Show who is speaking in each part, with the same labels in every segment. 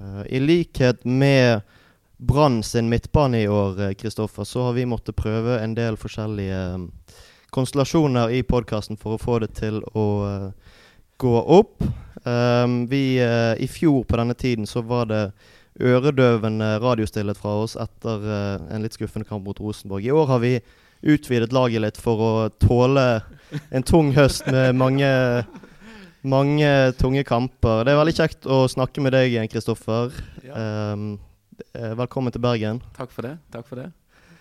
Speaker 1: Uh, I likhet med Brann sin midtbane i år, Kristoffer, så har vi måttet prøve en del forskjellige um, konstellasjoner i podkasten for å få det til å uh, gå opp. Vi, I fjor på denne tiden så var det øredøvende radiostillhet fra oss etter en litt skuffende kamp mot Rosenborg. I år har vi utvidet laget litt for å tåle en tung høst med mange mange tunge kamper. Det er veldig kjekt å snakke med deg igjen, Kristoffer. Ja. Um, velkommen til Bergen.
Speaker 2: Takk for det. Takk for det.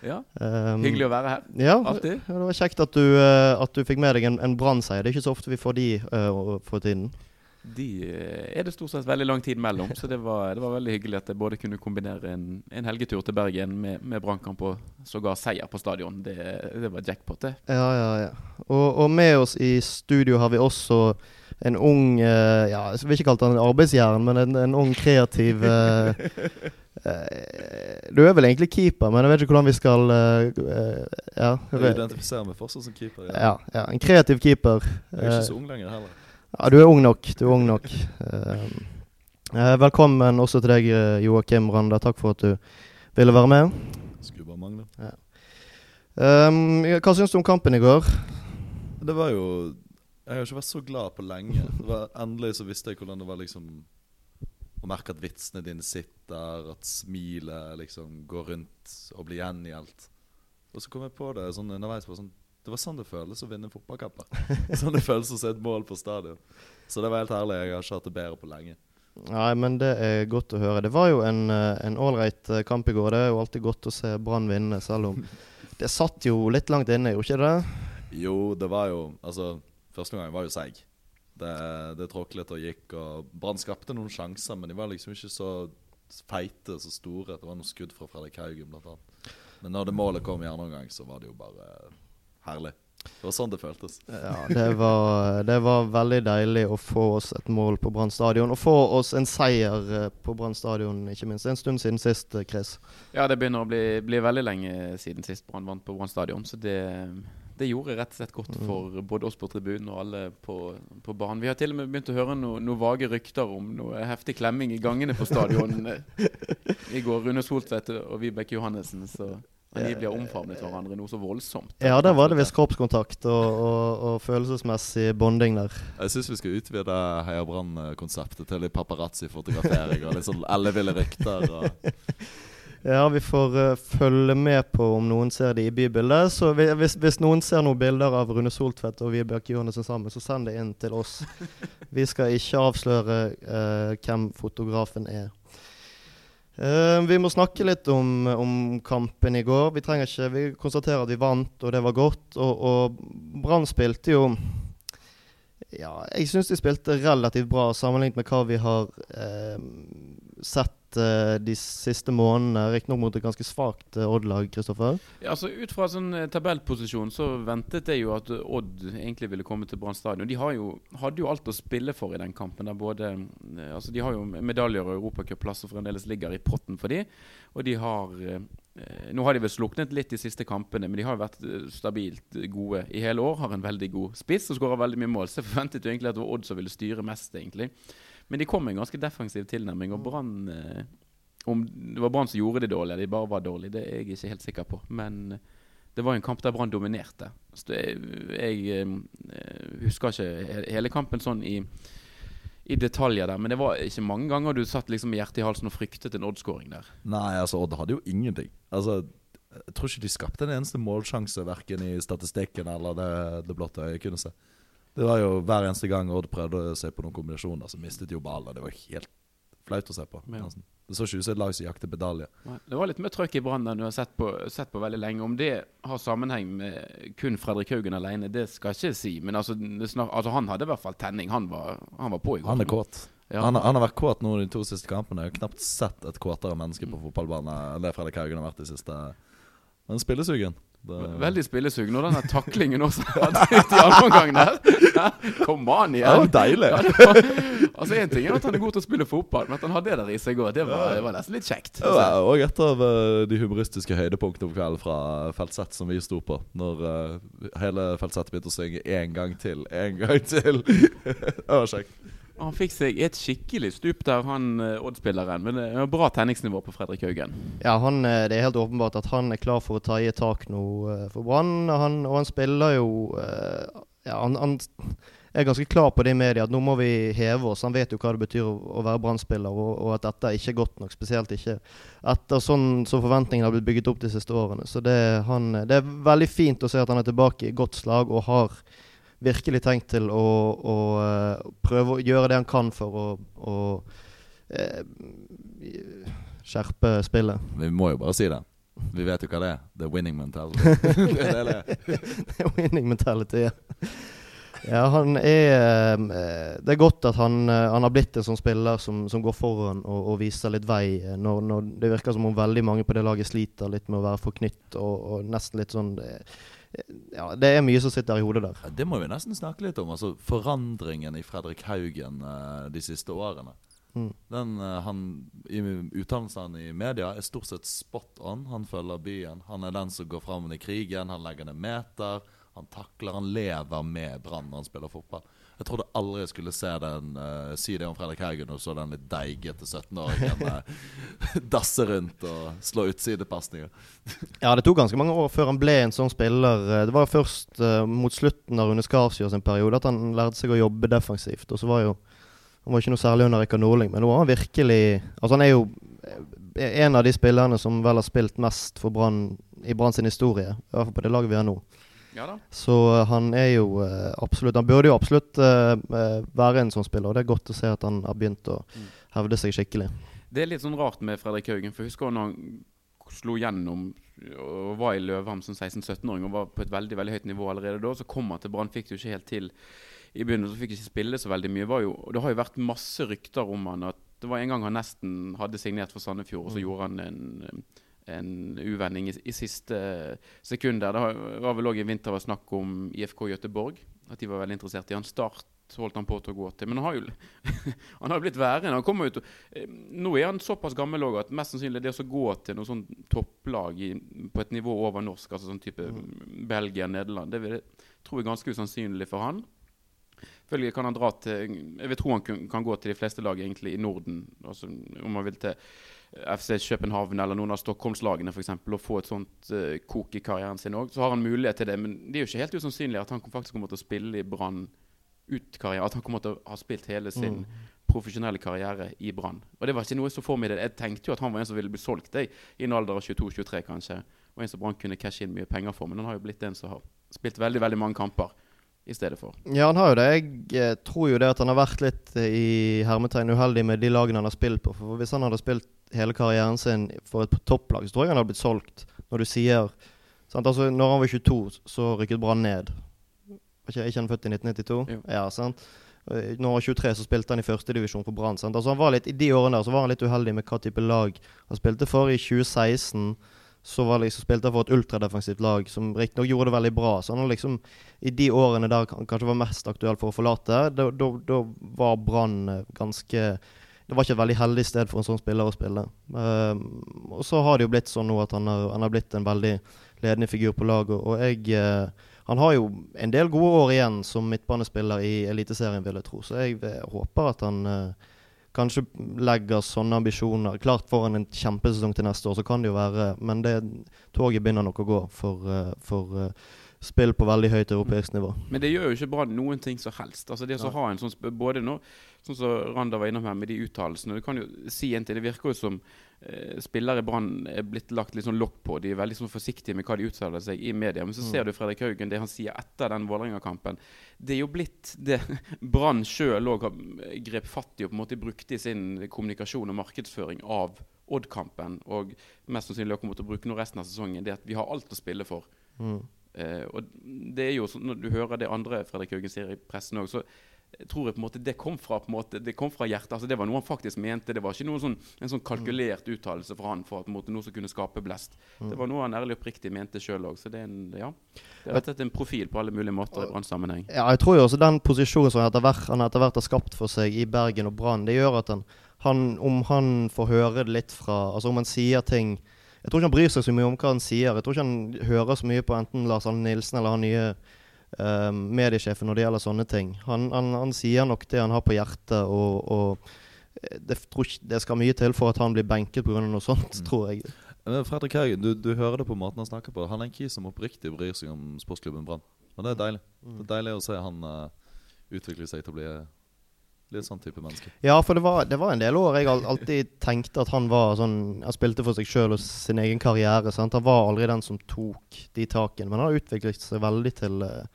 Speaker 2: Ja, um, Hyggelig å være her.
Speaker 1: Ja, Alltid. Det var kjekt at du, uh, at du fikk med deg en, en Brann-seier. Det er ikke så ofte vi får de uh, for tiden.
Speaker 2: De er det stort sett veldig lang tid mellom, så det var, det var veldig hyggelig at jeg både kunne kombinere en, en helgetur til Bergen med, med brannkamp og sågar seier på stadion. Det, det var jackpot, det.
Speaker 1: Ja, ja, ja. Og, og, med oss i studio har vi også en ung uh, ja, Jeg vil ikke kalle han en arbeidsjern, men en, en ung, kreativ uh, Du er vel egentlig keeper, men jeg vet ikke hvordan vi skal
Speaker 3: ja, Identifisere meg fortsatt som keeper.
Speaker 1: Ja. ja, ja en kreativ keeper.
Speaker 3: Jeg er ikke så ung lenger heller.
Speaker 1: Ja, du er ung nok. Du er ung nok. velkommen også til deg, Joakim Randa. Takk for at du ville være med.
Speaker 3: Skulle bare mangle. Ja.
Speaker 1: Um, hva syns du om kampen i går?
Speaker 3: Det var jo jeg har ikke vært så glad på lenge. Var, endelig så visste jeg hvordan det var liksom å merke at vitsene dine sitter, at smilet liksom går rundt og blir gjengjeldt. Og så kom jeg på det sånn underveis på sånn Det var sånn det føles å vinne fotballkamper. sånn det føles å se et mål på stadion. Så det var helt herlig. Jeg har ikke hatt det bedre på lenge.
Speaker 1: Nei, men det er godt å høre. Det var jo en ålreit eh, kamp i går. Det er jo alltid godt å se Brann vinne, selv om det satt jo litt langt inne, gjorde ikke det?
Speaker 3: Jo, det var jo Altså Første gang var jo seig. Det, det tråklet og gikk. og Brann skapte noen sjanser, men de var liksom ikke så feite, så store. Det var noen skudd fra Fredrik Haugen, blant annet. Men når det målet kom i andre omgang, så var det jo bare herlig. Det var sånn det føltes.
Speaker 1: Ja, det var, det var veldig deilig å få oss et mål på Brann stadion. Og få oss en seier eh, på Brann stadion, ikke minst. En stund siden sist, eh, Chris.
Speaker 2: Ja, det begynner å bli, bli veldig lenge siden sist Brann vant på Brann stadion. Så det det gjorde rett og slett godt mm. for både oss på tribunen og alle på, på banen. Vi har til og med begynt å høre noen noe vage rykter om noe heftig klemming i gangene på stadion i går. Rune Soltvedt og Vibeke Johannessen. Så angivelig har omfavnet hverandre noe så voldsomt.
Speaker 1: Ja, der var det visst kroppskontakt og, og, og, følelsesmessig bonding der.
Speaker 3: Jeg syns vi skal utvide Heia Brann-konseptet til litt paparazzi-fotografering og litt sånn elleville rykter. Og
Speaker 1: Ja, vi får uh, følge med på om noen ser det i bybildet. Så hvis, hvis, noen ser noen bilder av Rune Soltvedt og Vibeke Johannessen sammen, så send det inn til oss. Vi skal ikke avsløre uh, hvem fotografen er. Uh, vi må snakke litt om, om, kampen i går. Vi trenger ikke, vi konstaterer at vi vant, og det var godt. Og, og Brann spilte jo Ja, jeg syns de spilte relativt bra sammenlignet med hva vi har sett uh, de siste månedene. Riktignok mot et ganske svakt uh, Odd-lag, Kristoffer?
Speaker 2: Ja, altså Ut fra sånn uh, tabellposisjon så ventet jeg jo at Odd egentlig ville komme til Brann stadion. De jo, hadde jo alt å spille for i den kampen. der både, altså De har jo medaljer og europacupplasser fremdeles ligger i potten for de, og de har nå har de vel sluknet litt de siste kampene, men de har vært stabilt gode i hele år. Har en veldig god spiss og skårer veldig mye mål. Så jeg forventet jo egentlig at det var Odd som ville styre mest, egentlig. Men de kom med en ganske defensiv tilnærming. Og Brann eh, Om det var Brann som gjorde det dårlig, eller de bare var dårlige, det er jeg ikke helt sikker på. Men eh, det var en kamp der Brann dominerte. Jeg, jeg eh, husker ikke hele kampen sånn i, i detaljer der, men det var ikke mange ganger du satt liksom med hjertet i halsen og fryktet en Odd-skåring der.
Speaker 3: Nei, altså Odd hadde jo ingenting. Altså jeg tror ikke de skapte en eneste målsjanse, verken i statistikken eller det, det blotte øyet kunne se. Det var jo Hver eneste gang Odd prøvde å se på noen kombinasjoner, så mistet jo ballen. Det var helt flaut å se på. Ja. Det så ikke ut som et lag som jakter medalje.
Speaker 2: Det var litt mer trøkk i Brann enn du har sett på, sett på, veldig lenge. Om det har sammenheng med kun Fredrik Haugen alene, det skal jeg ikke si. Men altså, snak, altså, han hadde i hvert fall tenning. Han var, han var på i går.
Speaker 3: Han er kåt. Ja. Han, han, har vært kåt nå de to siste kampene. Jeg har knapt sett et kåtere menneske på fotballbanen enn det Fredrik Haugen har vært de siste. Men spillesugen.
Speaker 2: Det... Veldig spillesugen. Og den taklingen også i andre omgang der. Kom an igjen!
Speaker 3: Det var deilig. Ja, det var,
Speaker 2: altså Én ting er at han er god til å spille fotball, men at han hadde det der i seg òg, det, det, var nesten litt kjekt.
Speaker 3: Det var og et av uh, de humoristiske høydepunktene på kvelden fra feltsett som vi sto på. Når uh, hele Feltsett begynte å synge én gang til, én gang til. det var kjekt.
Speaker 2: Han fikk seg et skikkelig stup der, han eh, Odd-spilleren. Men det er bra tenningsnivå på Fredrik Haugen.
Speaker 1: Ja, han, eh, det er helt åpenbart at han er klar for å ta i et tak nå eh, for Brann. Og han spiller jo eh, Ja, han, han er ganske klar på det i media at nå må vi heve oss. Han vet jo hva det betyr å, være Brann-spiller, og, og at dette ikke er godt nok. Spesielt ikke etter sånn som forventningene har blitt bygget opp de siste årene. Så det, han, det er veldig fint å se at han er tilbake i godt slag og har virkelig tenkt til å, å eh, prøve å gjøre det han kan for å, å eh, skjerpe spillet.
Speaker 3: Vi må jo bare si det. Vi vet jo hva det er. The winning mentality. det er det det er.
Speaker 1: Winning mentality. Ja. ja, han er eh, Det er godt at han, eh, han har blitt en sånn spiller som, som går foran og, og viser litt vei. Når, når det virker som om veldig mange på det laget sliter litt med å være forknytt og, og nesten litt sånn Ja, det er mye som sitter i hodet der.
Speaker 3: Ja, Det må vi nesten snakke litt om. Altså Forandringen i Fredrik Haugen uh, de siste årene.
Speaker 1: Mm.
Speaker 3: Den uh, han I uttalelsene i media er stort sett spot on. Han følger byen. Han er den som går fram i krigen. Han legger ned meter. Han takler, han lever med Brann når han spiller fotball. Jeg trodde aldri jeg skulle se den, uh, si det om Fredrik Haugen, og så den litt deigete 17-åringen uh, dasse rundt og slå utsidepasninger.
Speaker 1: Ja, det tok ganske mange år før han ble en sånn spiller. Eh, Det var først uh, mot slutten av Rune Skarsjø sin periode at han lærte seg å jobbe defensivt. Og så var jo Han var ikke noe særlig under Rikard Norling, men nå var han virkelig Altså, han er jo eh, en av de spillerne som vel har spilt mest for Brann i Brann sin historie. I hvert fall på det laget vi har nå.
Speaker 2: Ja da.
Speaker 1: Så eh, han er jo eh, absolutt Han burde jo absolutt eh, være en sånn spiller, og det er godt å se at han har begynt å
Speaker 2: Mm.
Speaker 1: hevde seg skikkelig.
Speaker 2: Det er litt sånn rart med Fredrik Haugen. For husker han slo gjennom og var i Løvham som 16-17-åring og var på et veldig veldig høyt nivå allerede da. Så kom han til Brann, fikk det jo ikke helt til i begynnelsen. Fikk ikke spille så veldig mye. Var jo, Det har jo vært masse rykter om han at det var en gang han nesten hadde signert for Sandefjord, og så gjorde han en, en uvending i, i siste sekund. Det var vel òg i vinter var snakk om IFK Gøteborg, at de var veldig interessert i han. Start holdt han på til å gå til. Men han har jo han har blitt værende. Han kommer jo til Eh, Nå er han såpass gammel også at mest sannsynlig det å gå til noe sånn topplag i, på et nivå over norsk, altså sånn type Belgia, Nederland, det vil, tror jeg er ganske usannsynlig for han. Følgelig kan han dra til Jeg vil tro han kan gå til de fleste lag egentlig i Norden. Altså Om han vil til FC København eller noen av Stockholmslagene f.eks. og få et sånt uh, kok i karrieren sin òg, så har han mulighet til det. Men det er jo ikke helt usannsynlig at han faktisk kommer til å spille i Brann ut karrieren. At han kommer til å ha spilt hele sin profesjonelle karriere i Brann. Og det var ikke noe så for meg det. Jeg tenkte jo at han var en som ville bli solgt jeg, i en alder av 22-23 kanskje. Og en som Brann kunne cashe inn mye penger for. Men han har jo blitt en som har spilt veldig veldig mange kamper i stedet for.
Speaker 1: Ja, han har jo det. Jeg eh, tror jo det at han har vært litt eh, i hermetegn uheldig med de lagene han har spilt på. For Hvis han hadde spilt hele karrieren sin for et topplag, så tror jeg han hadde blitt solgt. Når du sier? Altså, Når han var 22, så rykket Brann ned. Ikke, ikke han født i 1992?
Speaker 2: Jo.
Speaker 1: Ja, sant? Eh, Når han var 23, så spilte han i førstedivisjon for Brann. Altså, han var litt- I de årene der så var han litt uheldig med hva type lag han spilte for. I 2016 så var liksom, spilte han for et ultradefensivt lag som riktignok gjorde det veldig bra. Så han liksom i de årene der han kanskje var mest aktuell for å forlate, da var Brann eh, ganske Det var ikke et veldig heldig sted for en sånn spiller å spille. Ehm, og så har det jo blitt sånn nå at han har, han har blitt en veldig ledende figur på laget. Og jeg uh, Han har jo en del gode år igjen som midtbanespiller i Eliteserien, vil jeg tro. Så jeg eh, håper at han uh, kanskje legger sånne ambisjoner. Klart får han en kjempesesong til neste år, så kan det jo være Men det toget begynner nok å gå for, uh, for spill på veldig høyt europeisk nivå.
Speaker 2: Men det gjør jo ikke Brann noen ting som helst. Altså det å ha en sånn Både nå, sånn som Randa var innom her med de uttalelsene. Du kan jo si en til, Det virker jo som eh, spillere i Brann er blitt lagt litt sånn lokk på. De er veldig sånn forsiktige med hva de uttaler seg i media. Men så ser du Fredrik Haugen, det han sier etter den Vålerenga-kampen. Det er jo blitt det Brann sjøl òg grep fatt i og på en måte brukt i sin kommunikasjon og markedsføring av Odd-kampen. Og mest sannsynlig kommer til å bruke nå resten av sesongen. Det at vi har alt å spille for.
Speaker 1: Mm.
Speaker 2: Eh, og det er jo sånn, Når du hører det andre Fredrik Haugen sier i pressen òg, så tror jeg på en måte det kom fra måte, det kom fra hjertet. altså Det var noe han faktisk mente. Det var ikke noen sånn, en sånn kalkulert uttalelse fra han for at måte, noe som kunne skape blest. Det var noe han ærlig og oppriktig mente sjøl òg. Så det er, en, ja, det er rett og slett en profil på alle mulige måter i Brann-sammenheng.
Speaker 1: Ja, jeg tror jo også den posisjonen som han etter hvert, han etter hvert har skapt for seg i Bergen og Brann, det gjør at han, han Om han får høre det litt fra Altså om han sier ting Jeg tror ikke han bryr seg så mye om hva han sier. Jeg tror ikke han hører så mye på enten Lars Arne Nilsen eller han nye eh, mediesjefen når det gjelder sånne ting. Han, han, han sier nok det han har på hjertet, og, og det, tror ikke, det skal mye til for at han blir benket pga. noe sånt,
Speaker 3: Mm.
Speaker 1: tror jeg.
Speaker 3: Fredrik Haugen, du, du hører det på måten han snakker på. Han er en kis som oppriktig bryr seg om sportsklubben Brann. Og det er deilig. Det er deilig å se han uh, utvikle seg til å bli, en sånn type menneske.
Speaker 1: Ja, for det var, det var en del år jeg al- alltid tenkte at han var sånn Han spilte for seg sjøl og sin egen karriere. Sant? Han var aldri den som tok de takene, men han har utviklet seg veldig til Ja,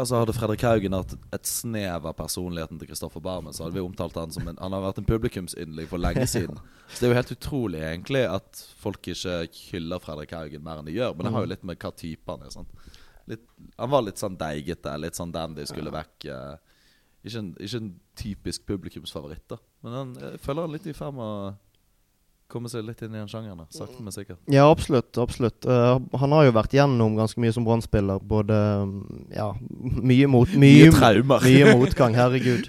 Speaker 3: Altså Hadde Fredrik Haugen hatt et snev av personligheten til Kristoffer Barmen, så hadde vi omtalt han som en Han har vært en publikumsyndling for lenge siden. Så det er jo helt utrolig egentlig at folk ikke hyller Fredrik Haugen mer enn de gjør. Men det har jo litt med hva type han er. sant? Litt, han var litt sånn deigete, litt sånn dandy, skulle vekk. Ikke, en, ikke en typisk publikumsfavoritt, da. Men han, jeg føler han litt i ferd med å komme seg litt inn i den sjangeren. da, Sakte, men sikkert.
Speaker 1: Ja, absolutt. absolutt. Uh, han har jo vært gjennom ganske mye som Brann-spiller. Både mm, Ja, mye mot Mye,
Speaker 3: Mye traumer.
Speaker 1: mye motgang, herregud.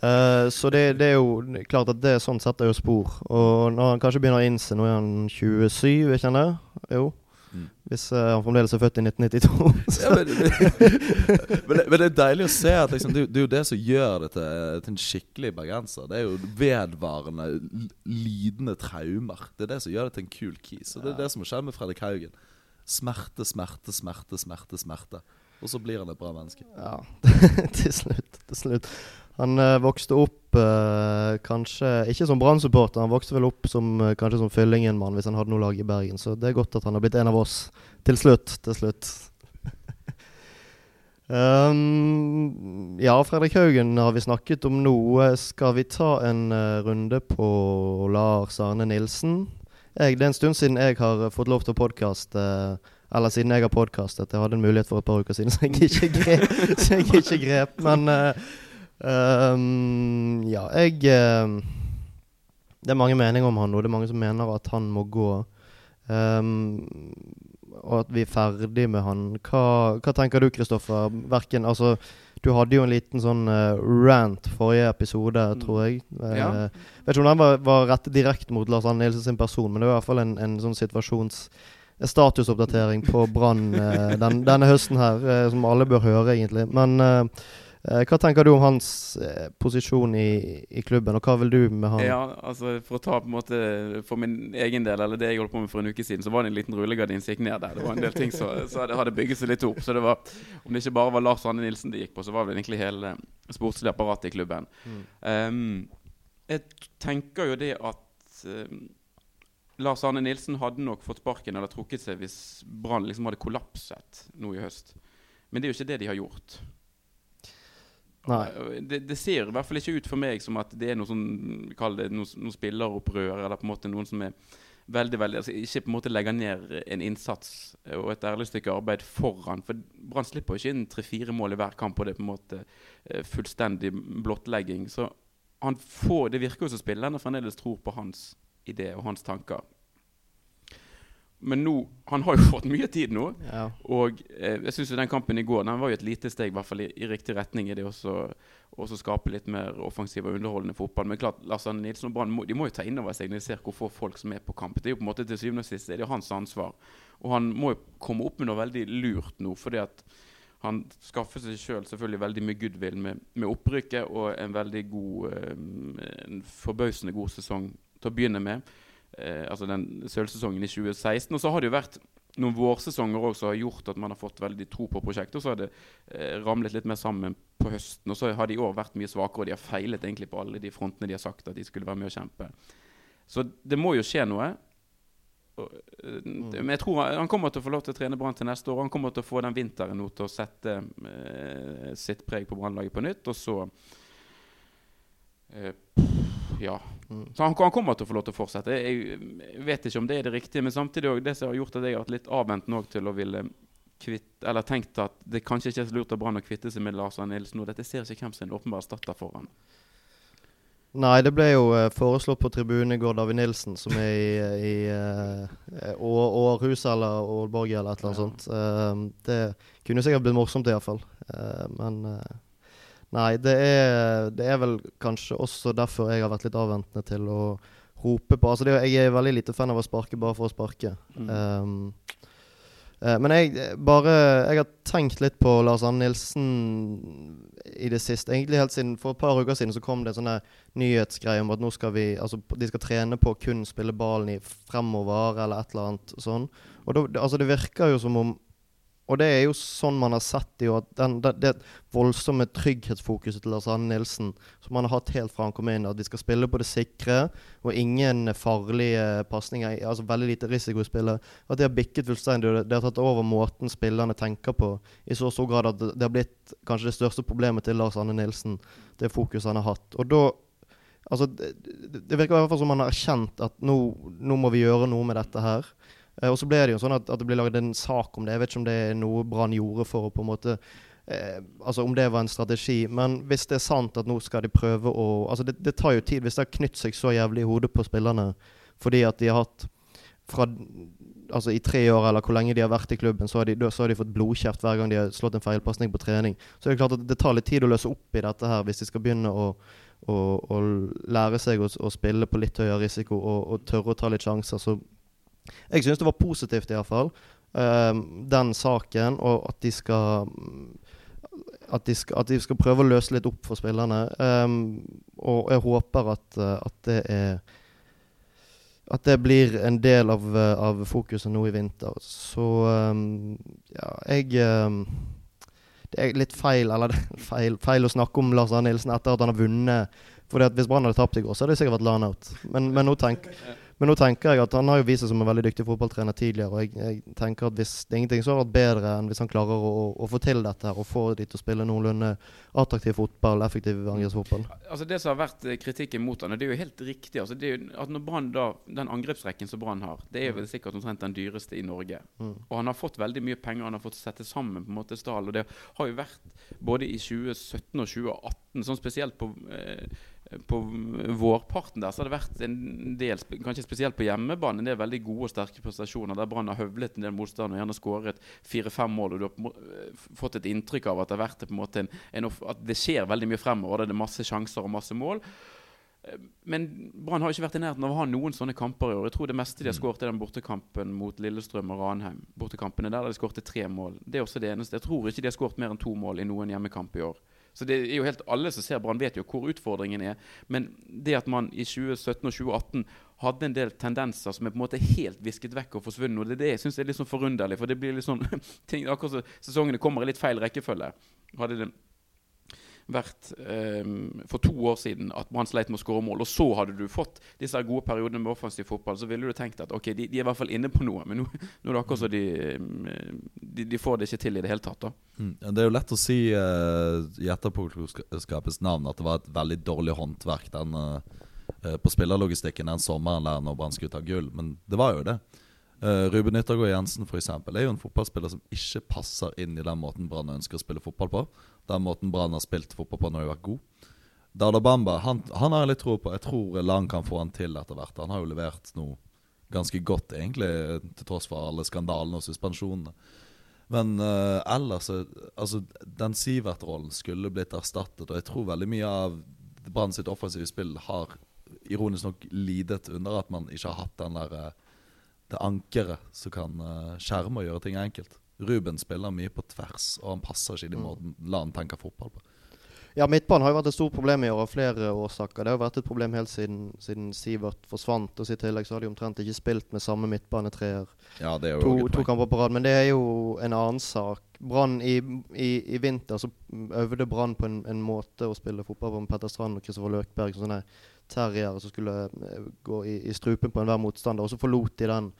Speaker 1: Uh, så det, det er jo klart at det sånn setter jo spor. Og når han kanskje begynner å innse Nå er han 27, er ikke han det? Jo.
Speaker 3: Mm.
Speaker 1: Hvis uh, han fremdeles er født i 1992.
Speaker 3: Ja, men, men, det, men det er deilig å se at liksom, det, det er jo det som gjør det til, til en skikkelig bergenser. Det er jo vedvarende, lidende traumer. Det er det som gjør det til en kul kis. Og det er det som har skjedd med Fredrik Haugen. Smerte, smerte, smerte, smerte. smerte Og så blir han et bra menneske.
Speaker 1: Ja, til slutt. Til slutt. Han eh, vokste opp eh, kanskje ikke som Brann-supporter, han vokste vel opp som eh, kanskje som Fyllingen-mann hvis han hadde noe lag i Bergen. Så det er godt at han har blitt en av oss til slutt. Til slutt. um, ja, Fredrik Haugen har vi snakket om nå. Skal vi ta en uh, runde på Lars Arne Nilsen? Jeg, det er en stund siden jeg har fått lov til å podkaste. Eller siden jeg har podkastet. Jeg hadde en mulighet for et par uker siden, så jeg ikke grep. jeg ikke grep men eh, um, ja, jeg eh, Det er mange meninger om han nå. Det er mange som mener at han må gå. Um, og at vi er ferdig med han. Hva, hva tenker du, Kristoffer? Verken Altså, du hadde jo en liten sånn uh, rant forrige episode, tror jeg.
Speaker 2: Ja.
Speaker 1: Uh, Vet ikke om den var, var rettet direkte mot Lars Arne Nilsen sin person, men det var i hvert fall en, en sånn situasjons... en statusoppdatering på Brann uh, den, denne høsten her, eh, som alle bør høre, egentlig. Men eh, eh, hva tenker du om hans eh, posisjon i, i klubben, og hva vil du med han?
Speaker 2: Ja, altså For å ta på en måte For min egen del, eller det jeg holdt på med for en uke siden, så var det en liten rullegardin som gikk ned der. Det var en del ting som så hadde, hadde bygget seg litt opp. Så det var Om det ikke bare var Lars Anne Nilsen det gikk på, så var det egentlig hele sportslige apparatet i klubben.
Speaker 1: Mm.
Speaker 2: Um, jeg tenker jo det at um, Lars Arne Nilsen hadde nok fått sparken eller trukket seg hvis Brann liksom hadde kollapset nå i høst. Men det er jo ikke det de har gjort. Det, det ser i hvert fall ikke ut for meg som at det er noe sånn Kall det noe, noe spilleropprør, eller på en måte noen som er veldig, veldig altså Ikke på en måte legger ned en innsats og et ærlig stykke arbeid foran. For Brann slipper ikke inn tre-fire mål i hver kamp, og det er på en måte eh, fullstendig blottlegging. Så han får, det virker jo som spillerne fremdeles tror på hans idé og hans tanker. Men nå Han har jo fått mye tid nå.
Speaker 1: Ja.
Speaker 2: Og eh, jeg synes jo den kampen i går Den var jo et lite steg i hvert fall i, i riktig retning i det også skape litt mer offensiv og underholdende fotball. Men klart, Lars Arne Nilsen og Brann må, de må jo ta inn over seg når de ser hvor få folk som er på kamp. Det er jo på en måte Til syvende og sist er det jo hans ansvar. Og han må jo komme opp med noe veldig lurt nå. fordi at han skaffer seg sjøl selv selvfølgelig veldig mye goodwill med, med opprykket og en veldig god eh, En forbausende god sesong til å begynne med. Eh, altså den sølvsesongen i 2016. Og så har det jo vært noen vårsesonger også som har gjort at man har fått veldig tro på prosjektet. Og så har det eh, ramlet litt mer sammen på høsten. Og så har de i år vært mye svakere, og de har feilet egentlig på alle de frontene de har sagt at de skulle være med å kjempe. Så det må jo skje noe. Og, eh, Men jeg tror han, han kommer til å få lov til å trene Brann til neste år. Han kommer til å få den vinteren nå til å sette eh, sitt preg på Brannlaget på nytt. Og så eh, Ja.
Speaker 1: Mm.
Speaker 2: Så han, han kommer til å få lov til å fortsette. Jeg, jeg vet ikke om det er det riktige, men samtidig også det som har gjort at jeg har vært litt avventende til å ville kvitt, eller tenkt at det kanskje ikke er så lurt av Brann å kvitte seg med Lars Arne Nilsen. nå. dette ser ikke hvem som en åpenbar erstatter for han.
Speaker 1: Nei, det ble jo eh, foreslått på tribunen i går David Nilsen, som er i, i eh, Århus eller Ålborg eller et eller annet
Speaker 2: Ja.
Speaker 1: sånt. Eh, det kunne sikkert blitt morsomt, iallfall. Uh, men Nei, det er, det er vel kanskje også derfor jeg har vært litt avventende til å rope på Altså, det, jeg er veldig lite fan av å sparke bare for å sparke.
Speaker 2: Mm.
Speaker 1: Um, uh, men jeg bare Jeg har tenkt litt på Lars-Anne Nilsen i det siste. Egentlig helt siden For et par uker siden så kom det en sånn nyhetsgreie om at nå skal vi Altså de skal trene på å kun spille ballen i fremover eller et eller annet sånn. Og da, altså det virker jo som om og det er jo sånn man har sett det at den, det, det voldsomme trygghetsfokuset til Lars Arne Nilsen, som han har hatt helt fra han kom inn, at vi skal spille på det sikre og ingen farlige pasninger, altså veldig lite risikospillet, at det har bikket fullstendig. det, har tatt over måten spillerne tenker på, i så stor grad at det har blitt kanskje det største problemet til Lars Arne Nilsen, det fokuset han har hatt. Og da Altså, det, det virker i hvert fall som han har erkjent at nå, nå må vi gjøre noe med dette her. Eh, og så ble det jo sånn at, at det ble laget en sak om det. Jeg vet ikke om det er noe Brann gjorde for å på en måte eh, Altså om det var en strategi. Men hvis det er sant at nå skal de prøve å Altså det, det tar jo tid. Hvis det har knytt seg så jævlig i hodet på spillerne fordi at de har hatt fra altså i tre år, eller hvor lenge de har vært i klubben, så har de, så har de fått blodkjeft hver gang de har slått en feilpasning på trening. Så det er klart at det tar litt tid å løse opp i dette her hvis de skal begynne å, å, å lære seg å, å, spille på litt høyere risiko og, og tørre å ta litt sjanser. Så jeg syns det var positivt, iallfall, um, ehm, den saken, og at de skal at de, skal, at de, skal, prøve å løse litt opp for spillerne. Um, og jeg håper at, at, det er At det blir en del av, av fokuset nå i vinter. Så um, ja, jeg um, Det er litt feil, eller feil, feil, å snakke om Lars Arne Nilsen etter at han har vunnet. For Hvis Brann hadde tapt i går, så hadde det sikkert vært line-out. Men, men nå tenker men nå tenker jeg at han har jo vist seg som en veldig dyktig fotballtrener tidligere. Og jeg, jeg tenker at hvis det er ingenting så har vært bedre enn hvis han klarer å, å, få til dette her og få de til å spille noenlunde attraktiv fotball, effektiv angrepsfotball.
Speaker 2: Altså Det som har vært eh, kritikken mot han, det er jo helt riktig. altså det er jo at når Brann da, Den angrepsrekken som Brann har, det er vel sikkert omtrent den dyreste i Norge. Mm. Og han har fått veldig mye penger, han har fått sette sammen på en måte stall. Og det har jo vært både i 2017 og 2018, sånn spesielt på eh, på vårparten der så har det vært en del, kanskje spesielt på hjemmebane, en del veldig gode og sterke prestasjoner der Brann har høvlet en del motstand og gjerne skåret fire-fem mål. Og du har eh, fått et inntrykk av at det har vært på en en, en, at det skjer veldig mye fremover. Det er masse sjanser og masse mål. Eh, men Brann har ikke vært i nærheten av å ha noen sånne kamper i år. Jeg tror det meste de har skåret, er den bortekampen mot Lillestrøm og Ranheim. Bortekampene der de skåret tre mål. Det er også det eneste. Jeg tror ikke de har skåret mer enn to mål i noen hjemmekamp i år. Så det er jo helt Alle som ser Brann, vet jo hvor utfordringen er. Men det at man i 2017 og 2018 hadde en del tendenser som er på en måte helt visket vekk og forsvunnet, og det er det jeg syns er litt sånn forunderlig. For det blir litt sånn ting, Akkurat så sesongene kommer i litt feil rekkefølge. Hadde det vært um, for to år siden at Brann sleit med å skåre mål, og så hadde du fått disse gode periodene med offensiv fotball, så ville du tenkt at ok, de, de, er i hvert fall inne på noe. Men nå, nå er det akkurat så de, de, de, får det ikke til i det hele tatt. da
Speaker 3: mm. Det er jo lett å si uh, i etterpåklokskapets navn at det var et veldig dårlig håndverk den, uh, på spillerlogistikken den sommeren der når Brann skulle ta gull, men det var jo det. Uh, Ruben Yttergård Jensen for eksempel, er jo en fotballspiller som ikke passer inn i den måten Brann ønsker å spille fotball på. Den måten Brann har spilt fotball på når de har vært god. Dada Bamba han, han, har jeg litt tro på. Jeg tror Lang kan få han til etter hvert. Han har jo levert noe ganske godt, egentlig, til tross for alle skandalene og suspensjonene. Men uh, ellers Altså, den Sivert-rollen skulle blitt erstattet, og jeg tror veldig mye av Brann sitt offensive spill har ironisk nok lidet under at man ikke har hatt den der uh, det ankeret som kan skjerme og gjøre ting enkelt. Ruben spiller mye på tvers, og han passer ikke i de mm. måten la han tenke fotball på.
Speaker 1: Ja, Midtbanen har jo vært et stort problem i år av flere årsaker. Det har jo vært et problem helt siden, siden Sivert forsvant. Og i tillegg så har de omtrent ikke spilt med samme midtbanetreer
Speaker 3: ja, det er
Speaker 1: jo to, to kamper på rad. Men det er jo en annen sak. Brann i, i, i, vinter så øvde Brann på en, en, måte å spille fotball på med Petter Strand og Kristoffer Løkberg. Sånne terriere som skulle eh, gå i, i strupen på enhver motstander. Og så forlot de den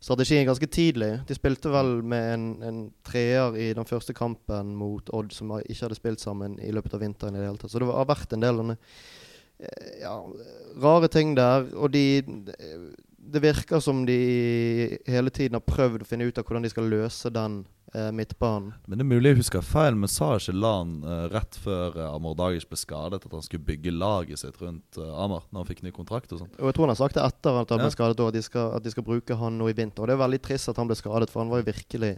Speaker 1: strategien ganske tidlig. De spilte vel med en, en, treer i den første kampen mot Odd, som ikke hadde spilt sammen i løpet av vinteren. i det hele tatt. Så det har vært en del eh, ja, rare ting der. Og de Det virker som de hele tiden har prøvd å finne ut av hvordan de skal løse den eh, midtbanen.
Speaker 3: Men det er mulig jeg husker feil, men sa ikke Lan eh, rett før eh, Amor Dagic ble skadet, at han skulle bygge laget sitt rundt eh, Amar når han fikk ny kontrakt og sånn?
Speaker 1: Og jeg tror han har sagt det etter at han ja. ble skadet, at de, skal, at de skal bruke han nå i vinter. Og det er veldig trist at han ble skadet, for han var jo virkelig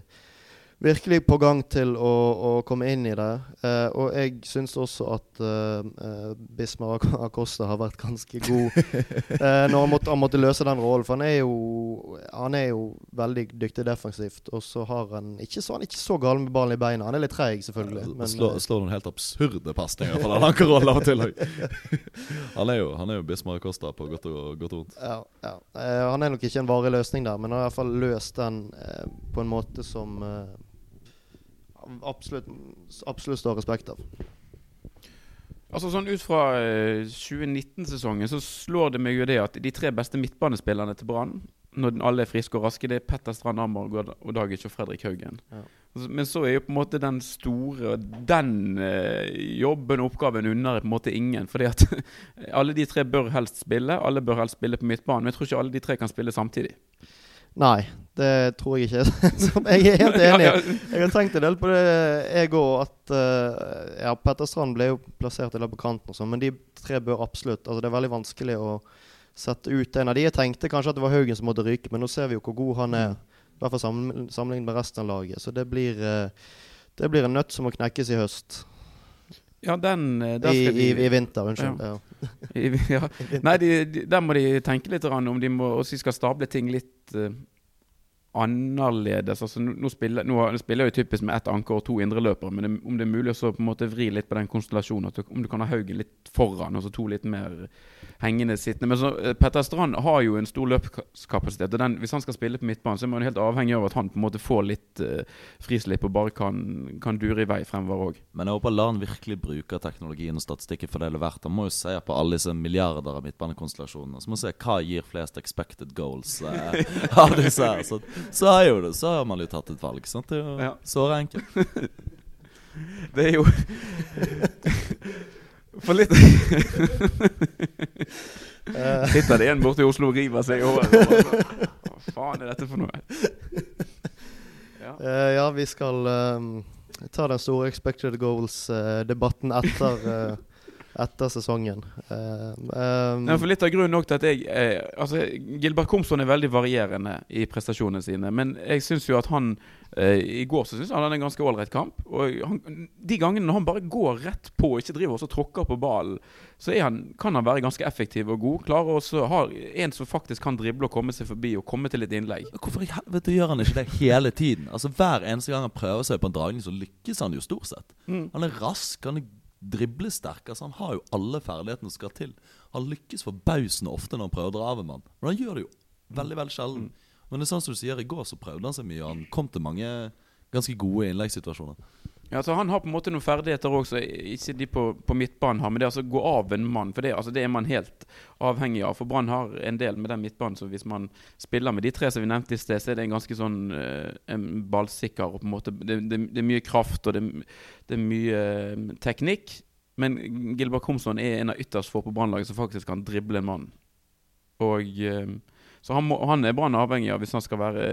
Speaker 1: virkelig på gang til å, å komme inn i det. Eh, og jeg syns også at eh, eh Bismar Ac- Acosta har vært ganske god eh, når han måtte, han måtte løse den rollen. For han er jo, han er jo veldig dyktig defensivt. Og så har han ikke så, han er ikke så gal med ballen i beina. Han er litt treig, selvfølgelig. Men,
Speaker 3: slår,
Speaker 1: eh,
Speaker 3: slår noen helt absurde pasninger for den ankerrollen av og til. Han er jo, han er jo Bismar Costa på godt og, godt og vondt.
Speaker 1: ja, ja. Eh, han er nok ikke en varig løsning der, men han har i hvert fall løst den på en måte som absolutt, absolutt står respekt av.
Speaker 2: Altså sånn Ut fra eh, 2019-sesongen så slår det meg jo det at de tre beste midtbanespillerne til Brann, når alle er friske og raske, det er Petter Strand og og Dagic og Fredrik Haugen.
Speaker 1: Ja.
Speaker 2: Altså, Men så er jo på en måte den store Den eh, jobben og oppgaven unner på en måte ingen. Fordi at alle de tre bør helst spille. Alle bør helst spille på midtbanen. Men jeg tror ikke alle de tre kan spille samtidig.
Speaker 1: Nei, det tror jeg ikke. Jeg er helt enig. Jeg har tenkt en del på det, jeg òg. At eh, ja, Petter Strand ble jo plassert på kanten og sånn, men de tre bør absolutt Altså Det er veldig vanskelig å sette ut en av de. Jeg tenkte kanskje at det var Haugen som måtte ryke, men nå ser vi jo hvor god han er. I hvert fall sammenlignet med resten av laget. Så det blir eh, Det blir en nøtt som må knekkes i høst.
Speaker 2: Ja, den eh,
Speaker 1: I,
Speaker 2: skal
Speaker 1: i,
Speaker 2: de-
Speaker 1: I vinter, unnskyld. Ja.
Speaker 2: I, ja. Nei, de, de, der må de tenke litt om de må også skal stable ting litt eh, annerledes. Altså, nå, spiller, nå spiller jeg jo typisk med ett anker og to indreløpere, men det, om det er mulig å på en måte vri litt på den konstellasjonen, du, om du kan ha Haugen litt foran og så to litt mer hengende sittende. Men så, eh, Petter Strand har jo en stor løpskapasitet, og den, hvis han skal spille på midtbanen, så er man helt avhengig av at han på en måte får litt uh, frislipp og bare kan, kan dure i vei fremover òg.
Speaker 3: Men jeg håper Lan virkelig bruker teknologien og statistikken for det det er verdt. Han må jo se på alle disse milliarder av midtbanekonstellasjonene. Så må vi se hva gir flest expected goals uh, av disse her. Så, så, er jo det, så har man jo tatt et valg. Sant? Det er jo
Speaker 2: Ja.
Speaker 3: såre enkelt.
Speaker 2: Det er jo For litt
Speaker 1: Eh,
Speaker 2: Sitter det en borte i Oslo og river seg i håret. Hva faen er dette for noe? Ja.
Speaker 1: uh, ja, vi skal eh, ta den store expected goals-debatten etter, eh, etter sesongen. Uh, um,
Speaker 2: ja, for Litt av grunnen nok til at jeg eh, Altså, Gilbert Komson er veldig varierende i prestasjonene sine. Men jeg syns jo at han eh, I går så synes han hadde en ganske ålreit kamp. Og han, de gangene han bare går rett på og ikke driver og tråkker på ballen, så er han, kan han være ganske effektiv og god. Klarer også ha en som faktisk kan drible og komme seg forbi og komme til et innlegg.
Speaker 3: Hvorfor i helvete gjør han ikke det hele tiden? Altså Hver eneste gang han prøver seg på en dragning, så lykkes han jo stort sett.
Speaker 2: Mm.
Speaker 3: Han er rask, han er driblesterk. Altså Han har jo alle ferdighetene som skal til. Han lykkes forbausende ofte når han prøver å dra av en mann. Men han gjør det jo veldig veldig sjelden. Men det er sånn som du sier, i går så prøvde han seg mye. og Han kom til mange ganske gode innleggssituasjoner.
Speaker 2: Ja, så Han har på en måte noen ferdigheter som ikke de på, på midtbanen har. Men det er altså gå av en mann, for det, altså, det er man helt avhengig av. For Brann har en del med den midtbanen, så hvis man spiller med de tre som vi nevnte i sted, så er det en ganske sånn eh, en ballsikker og på en måte Det, det, det er mye kraft og det, det er mye eh, teknikk. Men Gilbert Komsson er en av ytterst få på Brannlaget som faktisk kan drible en mann. Og eh, så han, må, han er Brann avhengig av hvis han skal være,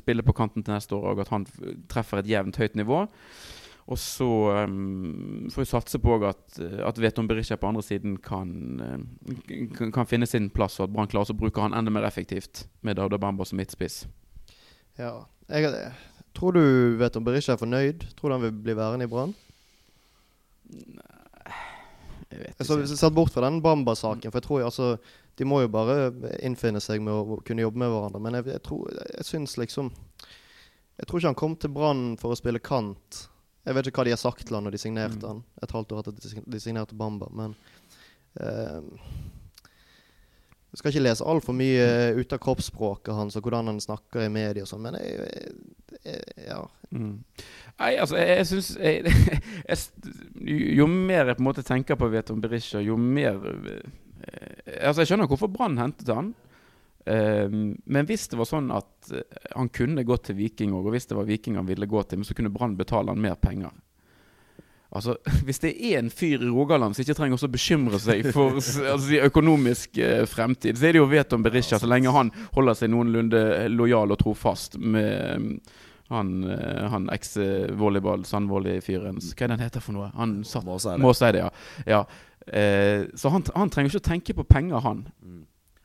Speaker 2: spille på kanten til neste år, og at han treffer et jevnt høyt nivå. Og så um, får vi satse på at, eh, at Veton Berisha på andre siden kan, eh, kan, kan finne sin plass, og at Brann klarer å bruke han enda mer effektivt med Dauda Bamba som midtspiss.
Speaker 1: ja. Jeg, tror du Veton Berisha er fornøyd? Tror du han vil bli værende i Brann?
Speaker 2: Jeg vet ikke.
Speaker 1: Så, Satt bort fra den Bamba-saken, for jeg tror altså De må jo bare innfinne seg med å kunne jobbe med hverandre. Men jeg, jeg tror Jeg syns liksom Jeg tror ikke han kom til Brann for å spille kant. Jeg vet ikke hva de har sagt til han når de signerte
Speaker 2: Mm.
Speaker 1: han et halvt år etter at de signerte Bamba, men uh, Jeg skal ikke lese altfor mye ut av kroppsspråket hans og hvordan han snakker i media og sånn, men jeg, jeg, jeg, ja.
Speaker 2: Mm. Nei, altså, jeg, jeg syns Jo mer jeg på en måte tenker på Veton Berisha, jo mer eh, Altså, jeg skjønner hvorfor Brann hentet han. Eh, men hvis det var sånn at eh, han kunne gått til Viking òg, og hvis det var Viking han ville gå til, men så kunne Brann betale han mer penger. Altså, Hvis det er en fyr i Rogaland som ikke trenger å bekymre seg for altså, økonomisk eh, fremtid, så er det jo Veton Berisha, så lenge han holder seg noenlunde lojal og trofast med mm, han, eh, han eks-volleyball, Sandvolley-fyren Hva er det han heter for noe? Han satt
Speaker 3: Må si det.
Speaker 2: Må si det, ja. ja. Eh, så han, han trenger ikke å tenke på penger, han.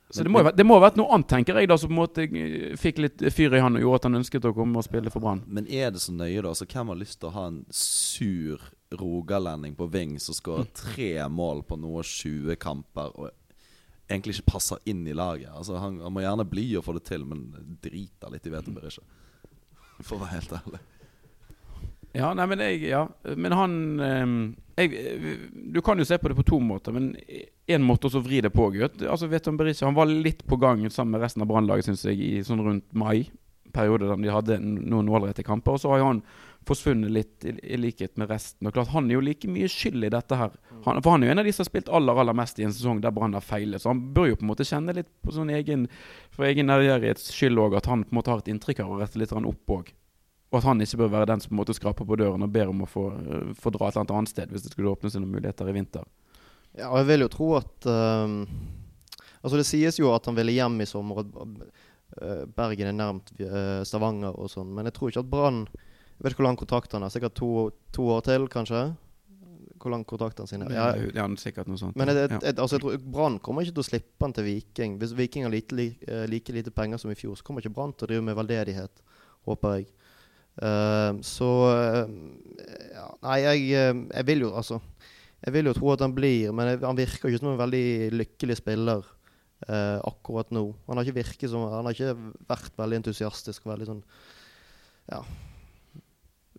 Speaker 3: Mm.
Speaker 2: Så det må, jo det må ha vært noe annet, tenker jeg, da, som på en måte eh, fikk litt fyr i han og gjorde at han ønsket å komme og spille for Brann.
Speaker 3: Men er det så nøye, da? Altså, hvem har lyst til å ha en sur rogalending på Ving som skårer tre mål på noe 20 kamper og egentlig ikke passer inn i laget? Altså, han, han må gjerne bli og få det til, men driter litt i Vetenberg ikke. For å være helt ærlig.
Speaker 2: Ja, nei, men jeg Ja. Men han ehm, jeg, Du kan jo se på det på to måter, men én måte også å vri det på, gutt. Altså, Veton Berisha han var litt på gang sammen med resten av Brannlaget, syns jeg, i sånn rundt mai. Periode da de hadde noen ålreite kamper. Og så har jo han forsvunnet litt, i, i likhet med resten. Og klart, Han er jo like mye skyld i dette her. Han, for han er jo en av de som har spilt aller aller mest i en sesong der Brann har feilet. Så han bør jo på en måte kjenne litt på sånn egen for egen nærgjørighets skyld òg, at han på en måte har et inntrykk av å rette litt opp òg. Og at han ikke bør være den som på en måte skraper på døren og ber om å få, øh, få dra et eller annet sted hvis det skulle åpnes noen muligheter i vinter.
Speaker 1: Ja, og jeg vil jo tro at ehm, Altså, det sies jo at han ville hjem i sommer, og at Bergen er nærmt uh, Stavanger og sånn, men jeg tror ikke at Brann Jeg vet ikke hvor lang kontrakt han har. Sikkert to, to år til, kanskje? Hvor lang han sin er. Ja,
Speaker 2: Ja, sikkert noe sånt.
Speaker 1: men jeg,
Speaker 2: ja.
Speaker 1: jeg, altså, Brann kommer ikke til å slippe han til Viking. Hvis Viking har lite, li, eh, like lite penger som i fjor, så kommer ikke Brann til å drive med veldedighet, håper jeg. Ehm, så eh, ja, Nei, jeg, eh, jeg vil jo altså Jeg vil jo tro at han blir, men jeg, han virker ikke som en veldig lykkelig spiller eh, akkurat nå. Han har ikke virket som Han har ikke vært veldig entusiastisk veldig sånn Ja.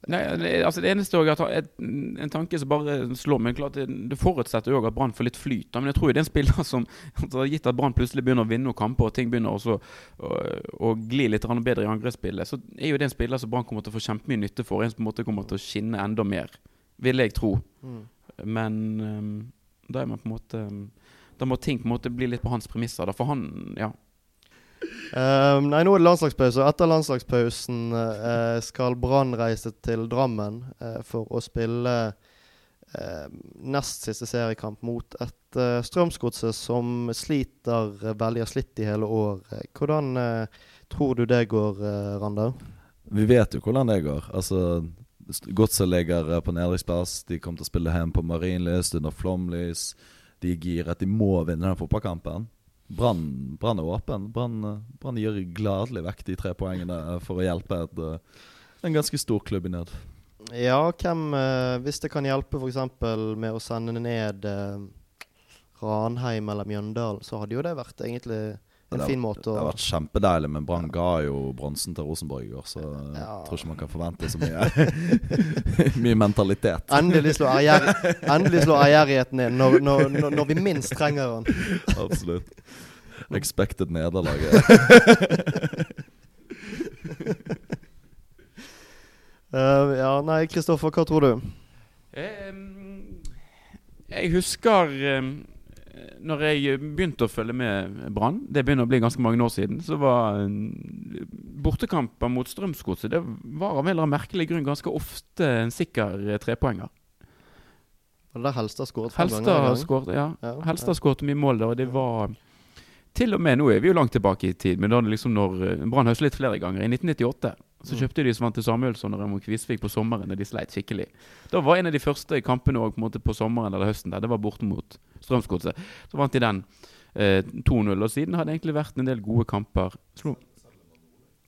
Speaker 2: Nei, altså det eneste jeg har En tanke som bare slår meg klart Det, forutsetter jo at Brann får litt flyt. Men jeg tror jo det er en spiller som altså, Gitt at Brann plutselig begynner å vinne noen kamper, og ting begynner også å, å gli litt bedre i angrepsspillet, så er jo det en spiller som Brann kommer til å få kjempemye nytte for. En som på en måte kommer til å skinne enda mer, vil jeg tro.
Speaker 1: Mm.
Speaker 2: Men um, da er man på en måte Da må ting på en måte bli litt på hans premisser. Da, for han Ja.
Speaker 1: Ehm, nei, nå er det landslagspause. Etter landslagspausen uh, skal Brann reise til Drammen uh, for å spille uh, nest siste seriekamp mot et uh, Strømsgodset som sliter veldig, har slitt i hele år. Hvordan tror du det går, uh, Randau?
Speaker 3: Vi vet jo hvordan det går. Altså Godset ligger på nedrykksplass. De kommer til å spille hjem på Marienlyst under flomlys. De er giret. De må vinne den fotballkampen. Brann er åpen. Brann gir gladelig vekk de tre poengene for å hjelpe et, eh, en ganske stor klubb i nød.
Speaker 1: Ja, hvem eh, Hvis det kan hjelpe f.eks. med å sende ned eh, Ranheim eller Mjøndalen, så hadde jo det vært egentlig en fin måte
Speaker 3: Det har vært kjempedeilig, men Brann ga jo bronsen til Rosenborg i går, så jeg
Speaker 1: Ja.
Speaker 3: tror ikke man kan forvente så mye Mye mentalitet.
Speaker 1: Endelig slå ærgjerr- ærgjerrigheten inn når, når, når, når vi minst trenger den.
Speaker 3: Absolutt. Expected nederlag.
Speaker 1: uh, ja, nei, Kristoffer, hva tror du?
Speaker 2: Um, jeg husker um, når jeg begynte å følge med Brann, det begynner å bli ganske mange år siden, så var um, bortekamper mot Strømsgodset Det var av en eller annen merkelig grunn ganske ofte en sikker eh, trepoenger.
Speaker 1: Var det der Helstad skåret fem ganger?
Speaker 2: Helstad
Speaker 1: gang?
Speaker 2: skåret ja.
Speaker 1: Ja,
Speaker 2: Helstad skåret mye mål der, og det var Til og med nå er vi jo langt tilbake i tid, men da er det liksom når eh, Brann høstet litt flere ganger. I 1998 så kjøpte de Svante Samuelsson og Raymond Kvisvik på sommeren da de sleit skikkelig. Da var en av de første kampene også, på, måte på sommeren eller høsten der, det var borte mot Strømsgodset. Så vant de den eh, 2-0, og siden har det egentlig vært en del gode kamper. Slo.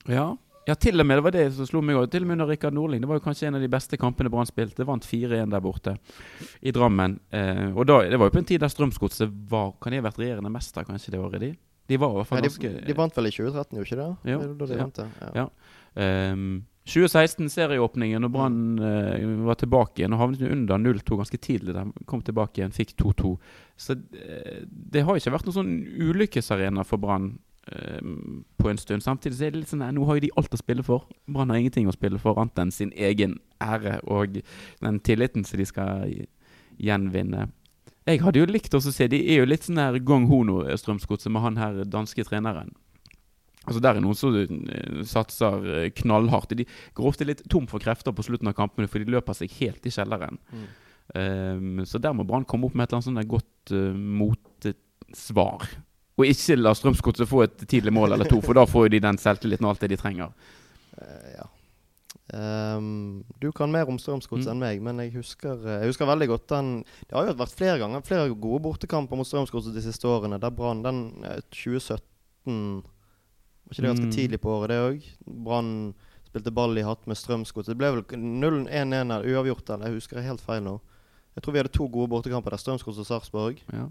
Speaker 2: Ja. ja, til og med det var det som slo meg òg. Til og med under Rikard Nordling. Det var jo kanskje en av de beste kampene Brann spilte. Vant 4-1 der borte i Drammen. Eh, og da, det var jo på en tid der Strømsgodset var Kan de ha vært regjerende mester kanskje det året, de? De var i hvert
Speaker 1: Ja,
Speaker 2: fall
Speaker 1: de,
Speaker 2: ganske
Speaker 1: de vant vel i 2013, gjorde ikke det?
Speaker 2: Jo,
Speaker 1: Det det de
Speaker 2: ja.
Speaker 1: vant. Ja.
Speaker 2: Ja. Um, 2016, serieåpningen, og Brann uh, var tilbake igjen. Og havnet jo under 0-2 ganske tidlig. De Kom tilbake igjen, fikk 2-2. Så uh, det har ikke vært noen sånn ulykkesarena for Brann uh, på en stund. Samtidig så er det litt sånn at nå har jo de alt å spille for. Brann har ingenting å spille for annet enn sin egen ære og den tilliten som de skal gjenvinne. Jeg hadde jo likt å se De er jo litt sånn her gong hono, Strømsgodset, med han her danske treneren. Altså Der er noen som eh, satser eh, knallhardt. De går ofte litt tom for krefter på slutten av kampene, for de løper seg helt i kjelleren.
Speaker 1: Mm.
Speaker 2: Um, så der må Brann komme opp med et eller annet sånt godt uh, motsvar. Og ikke la Strømsgodset få et tidlig mål eller to, for da får jo de den selvtilliten og alt det de trenger.
Speaker 1: Uh, ja. Ehm, du kan mer om Strømsgodset
Speaker 2: Mm.
Speaker 1: enn meg, men jeg husker, eh, jeg husker veldig godt den Det har jo vært flere ganger flere gode bortekamper mot Strømsgodset de siste årene. Der Brann den eh, 2017 Var ikke det ganske
Speaker 2: Mm.
Speaker 1: tidlig på året, det òg? Brann spilte ball i hatt med Strømsgodset. Det ble vel 0-1-1 eller uavgjort, eller jeg husker det helt feil nå. Jeg tror vi hadde to gode bortekamper der, Strømsgodset og Sarpsborg.
Speaker 2: Ja.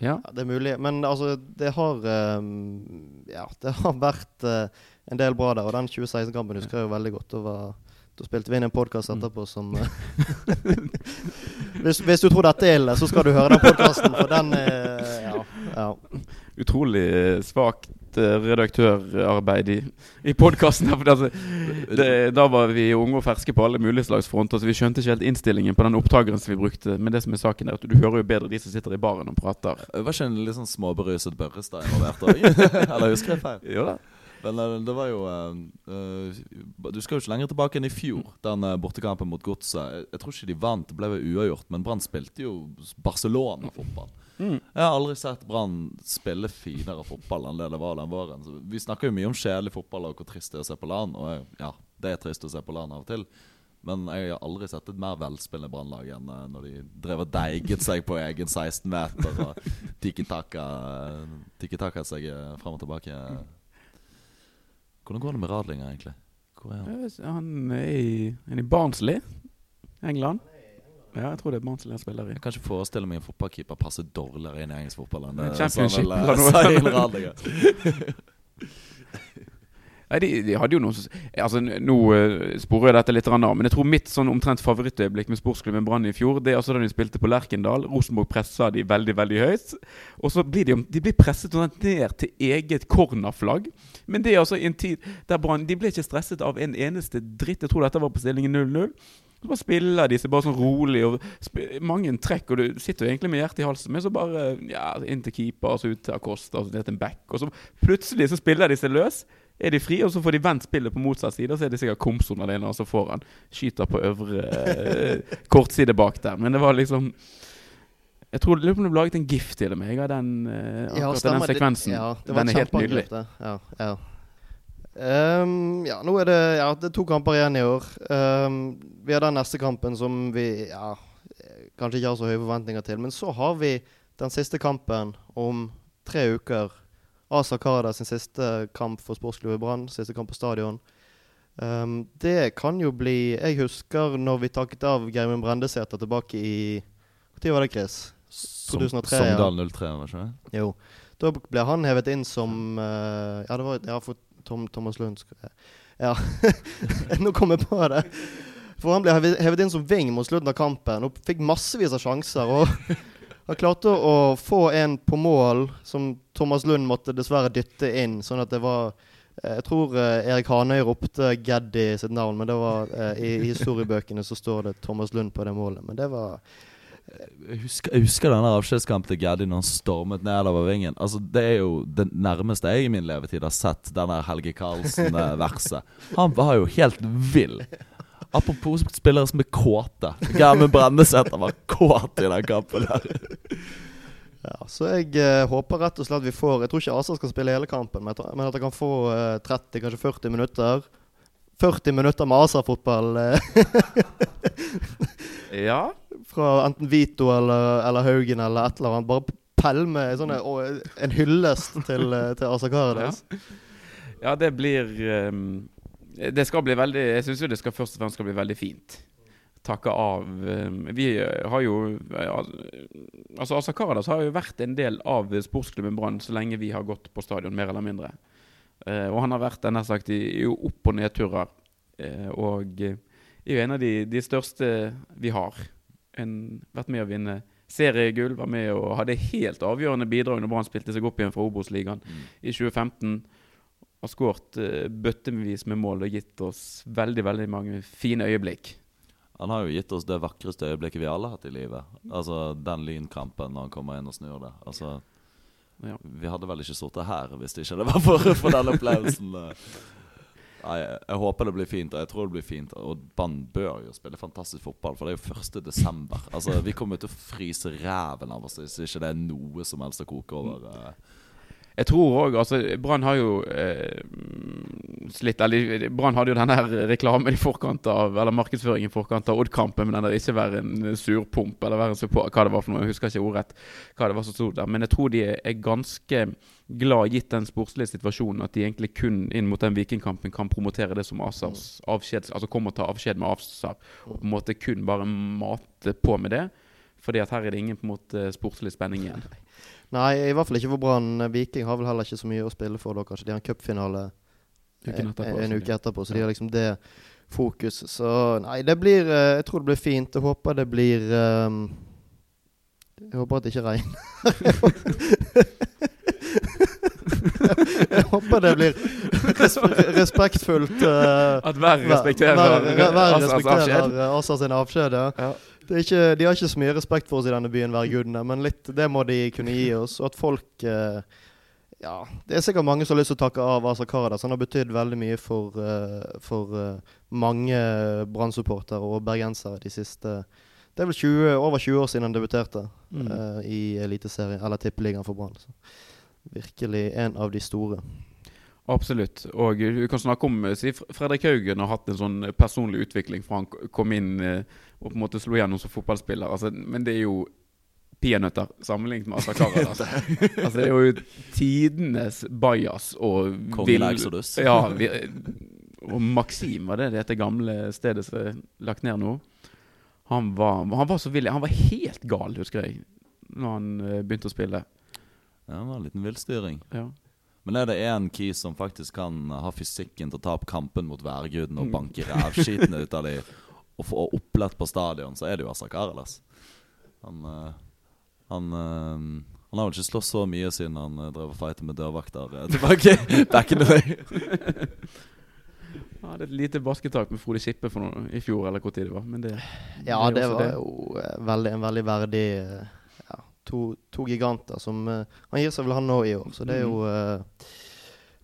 Speaker 2: Ja.
Speaker 1: Ja, det er mulig. Men altså, det har um, Ja, det har vært uh, en del bra der. Og den 2016-kampen husker jeg jo veldig godt. Da, var, da spilte vi inn en podkast
Speaker 2: Mm.
Speaker 1: etterpå som eh, hvis, hvis du tror dette er ille, så skal du høre den podkasten, for den er ja, ja.
Speaker 2: Utrolig eh, svakt eh, redaktørarbeid i, i podkasten. Altså, da var vi unge og ferske på alle mulige slags fronter, så vi skjønte ikke helt innstillingen på den opptakeren som vi brukte. Men det som er saken er at du hører jo bedre de som sitter i baren og prater.
Speaker 3: Det var ikke en litt sånn småberuset Børrestad involvert òg? Eller husker jeg feil?
Speaker 2: Jo da.
Speaker 3: Men eh, det var jo eh, eh, Du skal jo ikke lenger tilbake enn i fjor, den eh, bortekampen mot Godset. Jeg, jeg tror ikke de vant, det ble uavgjort, men Brann spilte jo Barcelona-fotball.
Speaker 2: Mm.
Speaker 3: Jeg har aldri sett Brann spille finere fotball enn det det var den våren. Så vi snakker jo mye om kjedelig fotball og hvor trist det er å se på LAN. Og jeg, ja, det er trist å se på LAN av og til. Men jeg har aldri sett et mer velspillende Brannlag enn eh, når de drev og deiget seg på egen 16-meter og tikki-taka tiki seg eh, fram og tilbake. Hvordan går det med Radlinger, egentlig? Hvor er han?
Speaker 2: Han er i, han er i Barnsley, England. Ja, jeg tror det er Barnsley han spiller i.
Speaker 3: Jeg kan ikke forestille meg en fotballkeeper passer dårligere inn i engelsk fotball enn
Speaker 2: Championship. Nei, de, de hadde jo noen som- Altså, Nå uh, sporer jeg dette litt av, men jeg tror mitt sånn omtrent favorittøyeblikk med sportsklubben Brann i fjor, det er altså da de spilte på Lerkendal. Rosenborg pressa de veldig, veldig høyt. Og så blir de, de blir presset ned til eget cornerflagg. Men det er altså i en tid der Brann De ble ikke stresset av en eneste dritt. Jeg tror dette var på stillingen 0-0. Så bare spiller de seg bare sånn rolig og mange trekk, og du sitter jo egentlig med hjertet i halsen. Men så bare ja, inn til keeper, og så ut til Acosta, og så ned til en back. Og så plutselig så spiller de seg løs. Er de fri, og så får de vendt spillet på motsatt side, og så er det sikkert Komson alene, og så får han skyter på øvre eh, kortside bak der. Men det var liksom Jeg tror det ble laget en gif til meg av den, eh, akkurat den
Speaker 1: sekvensen. Det-. Ja, det var
Speaker 2: den er helt nydelig.
Speaker 1: Ja, ja. Ehm, ja, nå er det, ja, det er to kamper igjen i år. Um, vi har den neste kampen som vi ja, kanskje ikke har så høye forventninger til. Men så har vi den siste kampen om tre uker. Asa Karada sin siste kamp for sportsklubben Brann. Siste kamp på stadion. Um, det kan jo bli Jeg husker når vi takket av Geirmund Brendesæter tilbake i Når var det, Chris? 2003, ja.
Speaker 3: Sogndal 03, var ikke det?
Speaker 1: Jo. Da ble han hevet inn som uh, Ja, det var ja, for Tom, Thomas Lund. Ja. Nå kom jeg på det. For han ble hevet- inn som wing mot slutten av kampen og fikk massevis av sjanser. Og han klarte å få en på mål som Thomas Lund måtte dessverre dytte inn, sånn at det var eh, Jeg tror eh, Erik Hanøy ropte Gaddi sitt navn, men det var eh, i historiebøkene så står det Thomas Lund på det målet. Men det var
Speaker 3: Jeg husker, jeg husker denne avskjedskampen til Gaddi når han stormet nedover vingen. Altså Det er jo det nærmeste jeg i min levetid har sett denne Helge Karlsen-verset. Han var jo helt vill. Apropos spillere som er kåte. Germund Brendesæter var kåt i den kampen der.
Speaker 1: Ja, så jeg eh, håper rett og slett vi får Jeg tror ikke Asa skal spille hele kampen, men at jeg kan få eh, 30, kanskje 40 minutter. 40 minutter med Asa-fotball eh,
Speaker 2: Ja.
Speaker 1: Fra enten Vito eller, eller Haugen eller et eller annet. Bare pælme en hyllest til, eh, til Asa Karadas.
Speaker 2: Ja, det blir um, Det skal bli veldig Jeg syns jo det skal først og fremst skal bli veldig fint. Takke av ehm, Vi eh, har jo eh, Altså Asa Karadas har jo vært en del av sportsklubben Brann så lenge vi har gått på stadion, mer eller mindre. Eh, og han har vært nær sagt i, opp- og nedturer. Eh, og eh, er jo en av de, de største vi har. En, vært med å vinne seriegull, var med og hadde helt avgjørende bidrag når Brann spilte seg opp igjen fra Obos-ligaen i 2015. Har skåret uh, bøttevis med mål og gitt oss veldig veldig mange fine øyeblikk.
Speaker 3: Han har jo gitt oss det vakreste øyeblikket vi alle har hatt i livet. Altså Den lynkampen når han kommer inn og snur det. Altså
Speaker 2: Ja.
Speaker 3: Vi hadde vel ikke sittet her hvis det ikke var for, for den opplevelsen. Nei, jeg, håper det blir fint, og jeg tror det blir fint. Og Brann bør jo spille fantastisk fotball, for det er jo 1. desember. Altså, Vi kommer til å fryse ræven av oss hvis ikke det er noe som helst å koke over. eh.
Speaker 2: Jeg tror òg altså, Brann har jo eh, slitt eller, Brann hadde jo denne reklamen i forkant av Eller markedsføringen i forkant av Odd-kampen med den der 'ikke være en surpomp' eller være en support, hva det var for noe. Jeg husker ikke ordrett hva det var som sto der. Men jeg tror de er ganske glad, gitt den sportslige situasjonen, at de egentlig kun inn mot den Vikingkampen kan promotere det som Asars avskjed, altså komme og ta avskjed med Asar. Og på en måte kun bare mate på med det. Fordi at her er det ingen på en måte sportslig spenning igjen.
Speaker 1: Nei, i hvert fall ikke for Brann. Viking har vel heller ikke så mye å spille for da, kanskje. De har en cupfinale en, en uke etterpå, så de har liksom det fokus. Så nei, det blir eh, Jeg tror det blir fint. Jeg håper det blir um, Jeg håper at det ikke regner. jeg håper det blir res respektfullt. uh,
Speaker 2: At hver respekterer
Speaker 1: Asa sin avskjed. Ja. Ikke, de har ikke så mye respekt for oss i denne byen, værgudene, men litt det må de kunne gi oss. Og at folk eh, Ja, det er sikkert mange som har lyst til å takke av Asa Karadas. Han har betydd veldig mye for, eh, for eh, mange Brann-supportere og bergensere de siste Det er vel 20, over 20 år siden han debuterte
Speaker 2: Mm.
Speaker 1: eh, i Eliteserien, eller Tippeligaen for Brann. Virkelig en av de store.
Speaker 2: Absolutt. Og vi kan snakke om si, Fredrik Haugen har hatt en sånn personlig utvikling fra han kom inn eh, og på en måte slo igjennom som fotballspiller. Altså, men det er jo peanøtter sammenlignet med Asakara. Altså. altså, det er jo tidenes bajas og
Speaker 3: Kongen Exodus.
Speaker 2: Ja, vi, og Maxim var det det heter gamle stedet som er lagt ned nå. Han var, han var så vill. Han var helt gal, husker jeg, når han eh, begynte å spille.
Speaker 3: Ja, det var en liten villstyring.
Speaker 2: Ja.
Speaker 3: Men er det én key som faktisk kan ha fysikken til å ta opp kampen mot værguden og
Speaker 2: Mm.
Speaker 3: banke rævskitene ut av de og få opplett på stadion, så er det jo Asa Karadas. Han, eh, han, eh, han har vel ikke slåss så mye siden han eh, drev og fighta med dørvakter tilbake back in the day.
Speaker 2: Han hadde et lite basketak med Frode Sippe for noe, i fjor, eller hvor tid det var. Men det,
Speaker 1: Ja,
Speaker 2: det,
Speaker 1: det
Speaker 2: var
Speaker 1: var jo veldig, en veldig verdig ja, to, to giganter som eh, Han gir seg vel han nå i år, så det er jo eh,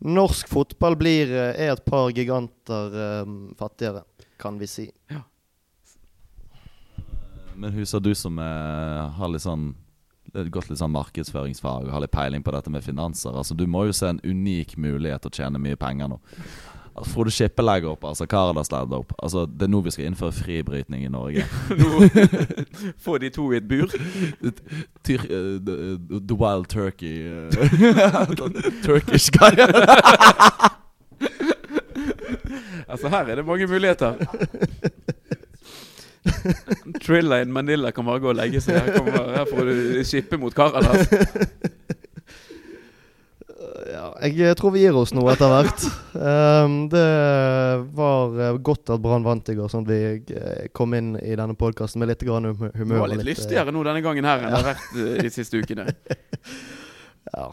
Speaker 1: Norsk fotball blir, eh, er et par giganter fattigere, kan vi si.
Speaker 3: Men husker du som er, har litt sånn gått litt sånn markedsføringsfag og har litt peiling på dette med finanser. Altså Du må jo se en unik mulighet til å tjene mye penger nå. Altså, Frode Skippe legger opp, altså Karadas legger opp. Altså Det er nå vi skal innføre fribrytning i Norge.
Speaker 2: Få de to i et bur.
Speaker 3: Tyr, uh, the, the wild turkey eh, Turkish guy.
Speaker 2: Altså Her er det mange muligheter. Trilla in Manila kan bare gå og legge seg. Her, kommer, her får du skippe mot Karadas.
Speaker 1: Ja, jeg tror vi gir oss nå etter hvert. Um, det var eh, godt at Brann vant i går, sånn at vi eh, kom inn i denne podkasten med litt grann humør.
Speaker 2: Det var
Speaker 1: litt,
Speaker 2: litt
Speaker 1: eh,
Speaker 2: lystigere nå denne gangen her enn det har vært de siste ukene.
Speaker 1: Ja.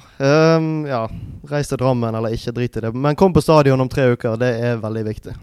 Speaker 1: Um, ja. Reis til Drammen eller ikke, drit i det. Men kom på stadion om tre uker. Det er veldig viktig.